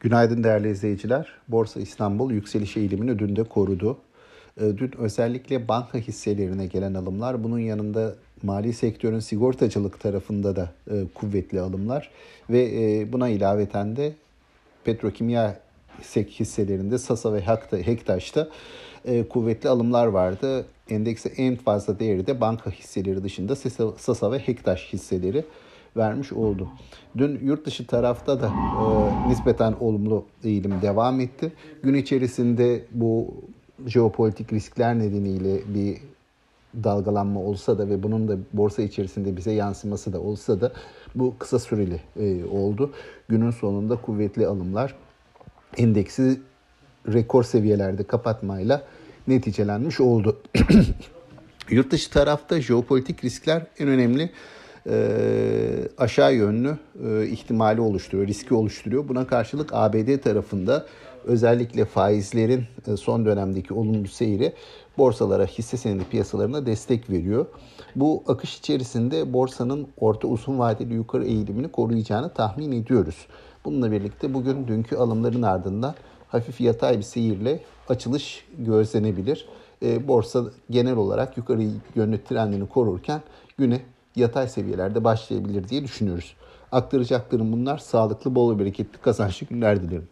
Günaydın değerli izleyiciler. Borsa İstanbul yükseliş eğilimini dün de korudu. Ee, dün özellikle banka hisselerine gelen alımlar, bunun yanında mali sektörün sigortacılık tarafında da e, kuvvetli alımlar ve e, buna ilaveten de petrokimya hisselerinde Sasa ve Hektaş'ta e, kuvvetli alımlar vardı. Endekse en fazla değeri de banka hisseleri dışında Sasa ve Hektaş hisseleri vermiş oldu. Dün yurt dışı tarafta da e, nispeten olumlu eğilim devam etti. Gün içerisinde bu jeopolitik riskler nedeniyle bir dalgalanma olsa da ve bunun da borsa içerisinde bize yansıması da olsa da bu kısa süreli e, oldu. Günün sonunda kuvvetli alımlar endeksi rekor seviyelerde kapatmayla neticelenmiş oldu. Yurt dışı tarafta jeopolitik riskler en önemli aşağı yönlü e, ihtimali oluşturuyor, riski oluşturuyor. Buna karşılık ABD tarafında özellikle faizlerin e, son dönemdeki olumlu seyri borsalara, hisse senedi piyasalarına destek veriyor. Bu akış içerisinde borsanın orta uzun vadeli yukarı eğilimini koruyacağını tahmin ediyoruz. Bununla birlikte bugün dünkü alımların ardından hafif yatay bir seyirle açılış gözlenebilir. E, borsa genel olarak yukarı yönlü trendini korurken güne yatay seviyelerde başlayabilir diye düşünüyoruz. Aktaracaklarım bunlar. Sağlıklı, bol ve bereketli kazançlı günler dilerim.